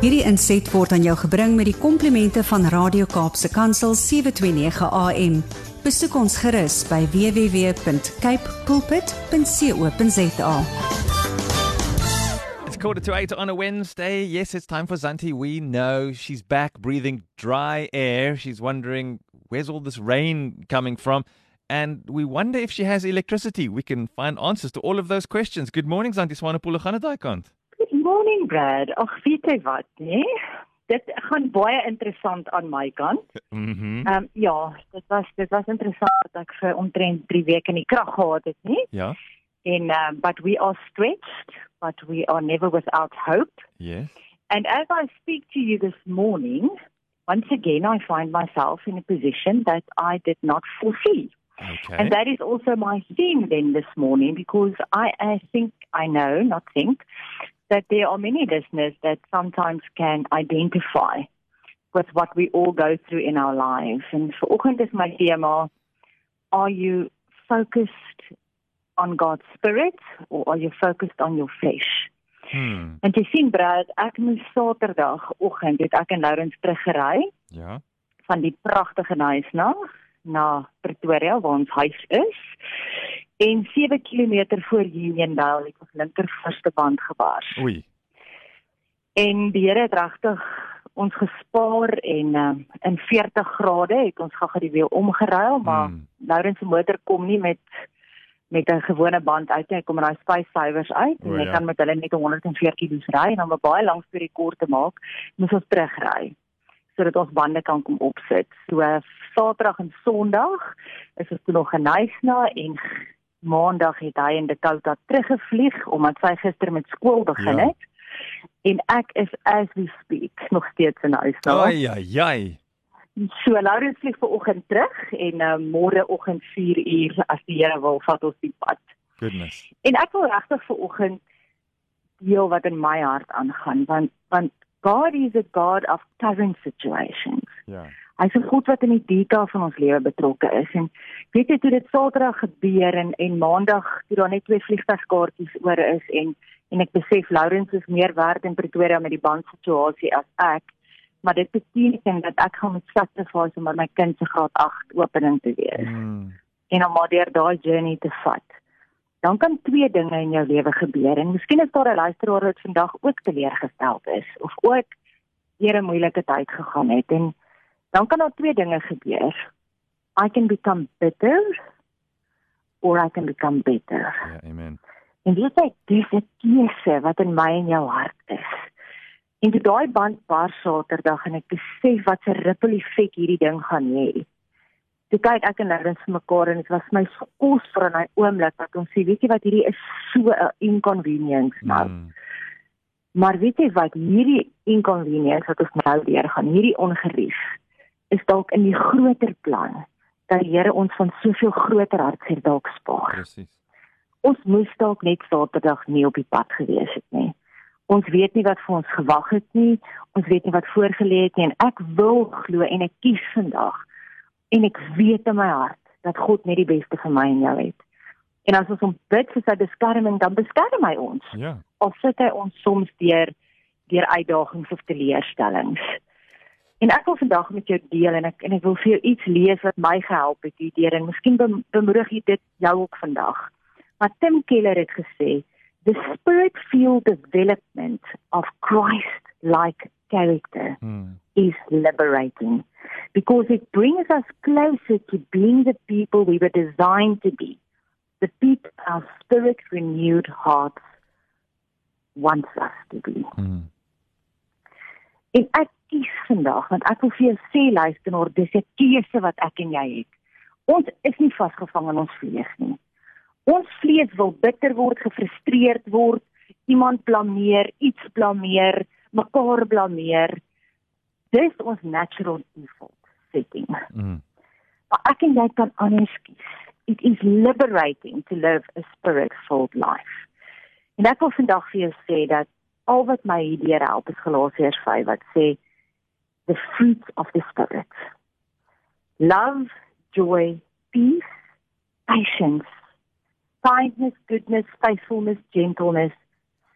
Hierdie inset word aan jou gebring met die komplimente van Radio Kaapse Kansel 729 AM. Besoek ons gerus by www.cape pulpit.co.za. It's quarter to eight on a Wednesday. Yes, it's time for Zanti. We know she's back breathing dry air. She's wondering where's all this rain coming from? And we wonder if she has electricity. We can find answers to all of those questions. Good morning, Zanti Swanepoel gaan dit daai kant. Good morning, Brad. Ag, weet jy wat, nee? Dit gaan baie interessant aan my kant. Mhm. Ehm um, ja, dit was dit was interessant dat ek vir omtrent 3 weke in die krag gehad het, nie? Ja. En uh, but we are stretched, but we are never without hope. Yes. And as I speak to you this morning, once again I find myself in a position that I did not foresee. Okay. And that is also my theme then this morning because I, I think, I know, not think, that there are many listeners that sometimes can identify with what we all go through in our lives. And for oggend is my thema, are you focused on God's spirit or are you focused on your flesh? Hmm. En jy sien Brad, ek moes Saterdagoggend het ek en Lourens teruggery Ja. van die pragtige Nuisna na Pretoria waar ons huis is. En 7 km voor Uniondale het ons linker voorste band gebars. Oei. En die Here het regtig ons gespaar en uh, in 40 grade het ons gou-gou die wiel omgeruil, maar Hmm. Laurens se motor kom nie met met 'n gewone band uit nie. Hy kom met daai space savers uit en O, jy ja. kan met hulle net 104 km ry en om 'n baie lang storie kort te maak, moet ons terugry sodat ons bande kan kom opsit. So uh, Saterdag en Sondag is ons toe nog geneisna en Maandag het hy in Dakota teruggevlieg omdat sy gister met skool begin Ja. het. En ek is as we speak nog steeds in nou. Ai ai ai. So Laurens vlieg vanoggend terug en uh, môreoggend 4 uur as die Here wil vat ons die pad. Goodness. En ek wil regtig vanoggend deel wat in my hart aangaan want want God is a God of current situations. Ja. Hy's 'n God wat in die detail van ons lewe betrokke is en weet jy toe dit Saterdag gebeur en en Maandag toe daar net twee vliegtuigkaartjies oor is en en ek besef Laurens is meer werd in Pretoria met die bandsituasie as ek maar dit beteken dat ek gaan met sacrifice om by my kind se graad 8 opening te wees Hmm. en om maar deur daai journey te vat. Dan kan twee dinge in jou lewe gebeur en miskien is daar 'n luisteraar wat vandag ook teleurgesteld is of ook deur 'n moeilike tyd gegaan het en dan kan daar twee dinge gebeur. I can become bitter or I can become better. Ja, amen. En weet jy, dis 'n keuse wat in my en jou hart is. En toe daai band bar Saterdag en ek besef wat 'n ripple effek hierdie ding gaan hê. Toe kyk ek en Lawrence vir mekaar en dit was my so kosbaar in daai oomblik dat ons sê, weet jy wat, hierdie is so 'n inconvenience nou. Hmm. Maar weet jy wat, hierdie inconvenience wat ons nou deurgaan, hierdie ongerief is dalk in die groter plan dat die Here ons van soveel groter hartseer dalk spaar Presies. ons moes dalk net Saterdag nie op die pad gewees het nie. Ons weet nie wat vir ons gewag het nie. Ons weet nie wat voorgelê het nie en ek wil glo en ek kies vandag en ek weet in my hart dat God net die beste vir my en jou het. En as ons hom bid vir sy beskerming, dan beskerm hy ons. Ja. Al sit hy ons soms deur deur uitdagings of teleurstellings. En ek wil vandag met jou deel en ek en ek wil vir jou iets lees wat my gehelp het hierdeur en miskien bem- bemoedig dit jou ook vandag. Maar Tim Keller het gesê, "The spirit-filled development of Christ-like character Hmm. is liberating because it brings us closer to being the people we were designed to be, the people our spirit-renewed hearts wants us to be." Hmm. En ek kies vandag want ek wil vir jou sê luisteraar, dis 'n keuse wat ek en jy het. Ons is nie vasgevang in ons vlees nie. Ons vlees wil bitter word, gefrustreerd word, iemand blameer, iets blameer, mekaar blameer. Dis ons natural default setting. Hmm. Maar ek en jy kan anders kies. It is liberating to live a spirit-filled life. En ek wil vandag vir jou sê dat al wat my hierdeur help is Galasiërs 5 wat sê the fruit of the spirit. Love, joy, peace, patience, kindness, goodness, faithfulness, gentleness,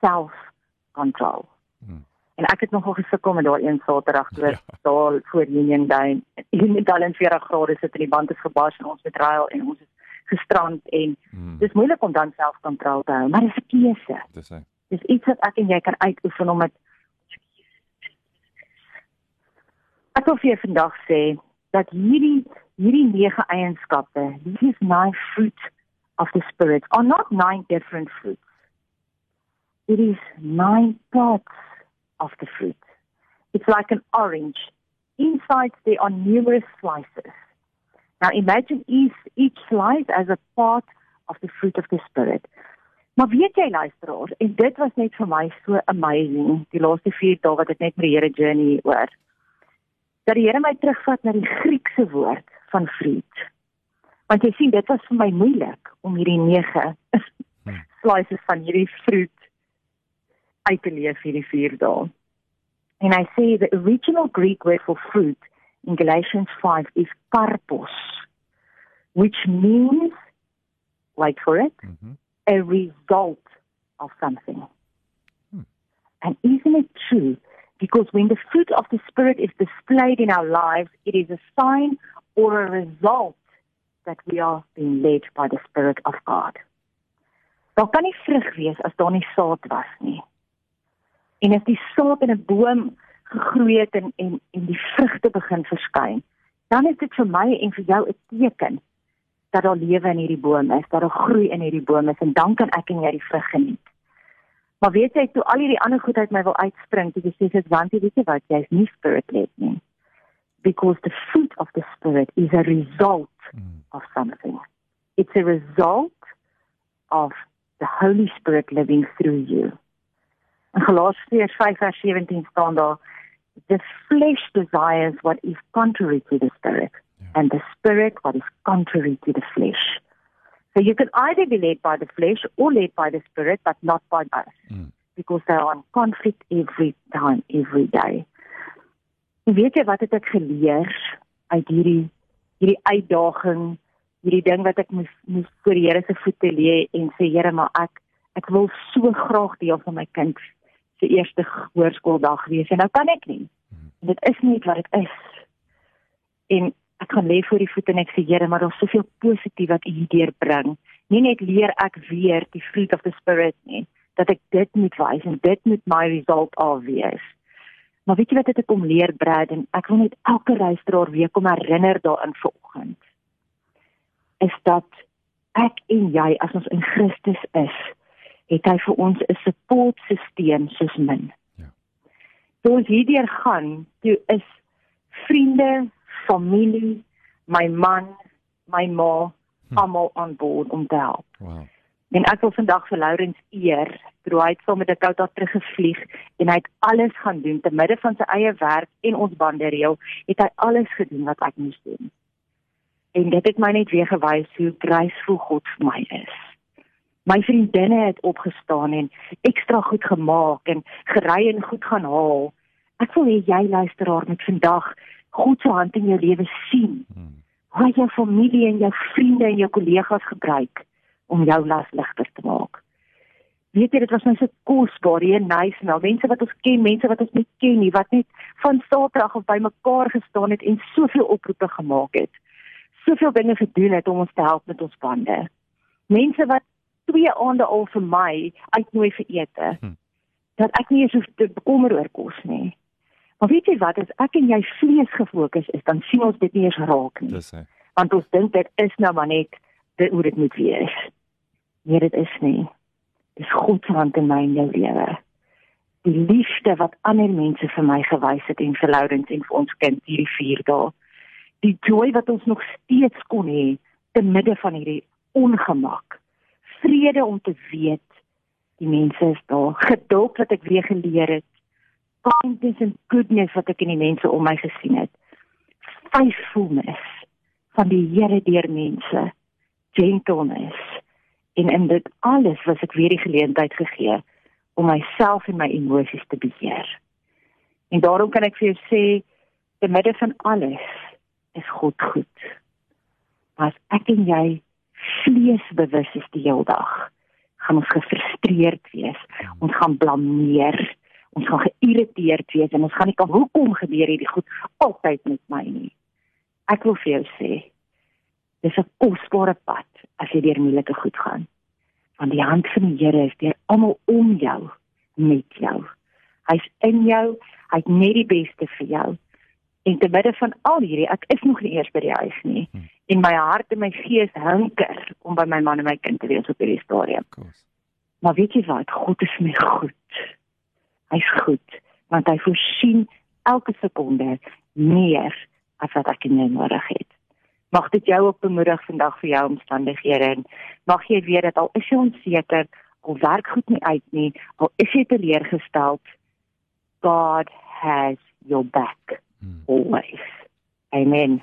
self-control. Hmm. En ek het nogal gesukkel met daai een Saterdag toe Ja. daar voor Union Day. Hier met al in 40 grade sit en die band is gebars en ons met rail en ons is gestrand en Mm. dis moeilik om dan selfkontrole te hou, maar dis 'n keuse. Dis hy. Dis iets wat ek en jy kan uitoefen om dit Ek wil vir jou vandag sê dat hierdie hierdie nege eienskappe, these nine fruit of the spirit are not nine different fruits. It is nine parts of the fruit. It's like an orange. Inside there are numerous slices. Now imagine each, each slice as a part of the fruit of the spirit. Maar weet jy luisteraars, en dit was net vir my so amazing die laaste 4 dae wat ek net met die Here journey oor. Dat die Here my terugvat na die Griekse woord van fruit. Want jy sien, dit was vir my moeilik om hierdie 9 slices van hierdie fruit uit te leef hierdie 4 dae. And I say the original Greek word for fruit in Galatians 5 is karpos, which means, wait for it, Mhm. a result of something. And isn't it true? Because when the fruit of the Spirit is displayed in our lives, it is a sign or a result that we are being led by the Spirit of God. Daar kan nie vrug wees as daar nie saad was nie. En as die saad in 'n boom gegroei het en en en die vrugte begin verskyn, dan is dit vir my en vir jou 'n teken dat daar lewe in hierdie boom is, dat daar groei in hierdie boom is en dan kan ek en jy die vrug geniet. Maar weet jy, toe al hierdie ander goed uit my wil uitspring, toe sê ek want jy weet jy wat, jy's nie spirit led nie. Because the fruit of the spirit is a result Mm. of something. It's a result of the Holy Spirit living through you. In Galasiërs 5:17 staan daar the flesh desires what is contrary to the spirit and the spirit what is contrary to the flesh. So you can either be led by the flesh or led by the spirit but not by both Mm. because they are in conflict every time every day. En weet jy wat het ek geleer uit hierdie hierdie uitdaging, hierdie ding wat ek moes moes voor die Here se voete lê en sê Here, maar ek ek wil so graag deel van my kind se eerste hoërskooldag wees en nou kan ek nie. En dit is nie wat dit is. En ek gaan lê voor die voete en ek sê Here, maar daar's soveel positief wat U hier deurbring. Nie net leer ek weer die fruit of the spirit nie, dat ek dit moet wys en dit moet my result al wees. Maar weet jy wat het ek om leer Brad en ek wil net elke luisteraar weer kom herinner daarin vanoggend. Is dat ek en jy as ons in Christus is, het hy vir ons 'n supportstelsel soos min. Ja. Toe ons hierdeur gaan, toe is vriende, familie, my man, my ma, Hm. almal aan boord om te help. Wow. En ek wil vandag vir Lourens eer, hy het saam met Dakota teruggevlieg en hy het alles gaan doen te midde van sy eie werk en ons bande reël, het hy alles gedoen wat ek moes doen. En dit het my net weer gewys hoe graceful God vir my is. My vriendinne het opgestaan en ekstra goed gemaak en gery en goed gaan haal. Ek wil hê jy luisteraar moet vandag God se hand in jou lewe sien Mm. hoe hy jou familie en jou vriende en jou kollegas gebruik om jou las ligter te maak. Weet jy dit was my so kosbaar hier in Nysna, mense wat ons ken, mense wat ons nie ken nie, wat net van Saterdag af bymekaar gestaan het en soveel oproepe gemaak het. Soveel dinge gedoen het om ons te help met ons bande. Mense wat twee aande al vir my uitnooi vir ete. Hm. Dat ek nie eens hoef te bekommer oor kos nie. Maar weet jy wat, as ek en jy vlees gefokus is, dan sien ons dit nie eens raak nie Dis hy. want ons dink dit is nou maar net dit hoe dit moet wees. Nee, dit is nie. Dis God se hand in my en jou lewe. Die liefde wat ander mense vir my gewys het en vir Lourens en vir ons kind hierdie 4 dae. Die joy wat ons nog steeds kon hê te midde van hierdie ongemak. Vrede om te weet die mense is daar. Geduld wat ek weer geleer het. Kindness and goodness wat ek in die mense om my gesien het faithfulness van die Here deur mense, gentleness en in dit alles was ek weer die geleentheid gegee om myself en my emosies te beheer. En daarom kan ek vir jou sê te midde van alles is God goed. Maar as ek en jy vleesbewus is die hele dag, gaan ons gefrustreerd wees. Ons gaan blameer. Ons gaan geïrriteerd wees en ons gaan nie kan hoekom gebeur hierdie goed altyd met my nie. Ek wil vir jou sê, dis 'n kosbare pad as jy deur moeilike goed gaan. Want die hand van die Here is deur almal om jou met jou. Hy's in jou, hy't net die beste vir jou. En te midde van al hierdie, ek is nog nie eers by die huis nie. Hmm. En my hart en my gees hunker om by my man en my kind te wees op hierdie stadium. Maar weet jy wat? God is my goed. Hy's goed want hy voorsien elke sekonde meer as wat ek nodig het. Mag dit jou ook bemoedig vandag vir jou omstandighede en mag jy weet dat al is jy onseker, al werk goed nie uit nie, al is jy teleurgesteld, God has your back hmm. always. Amen.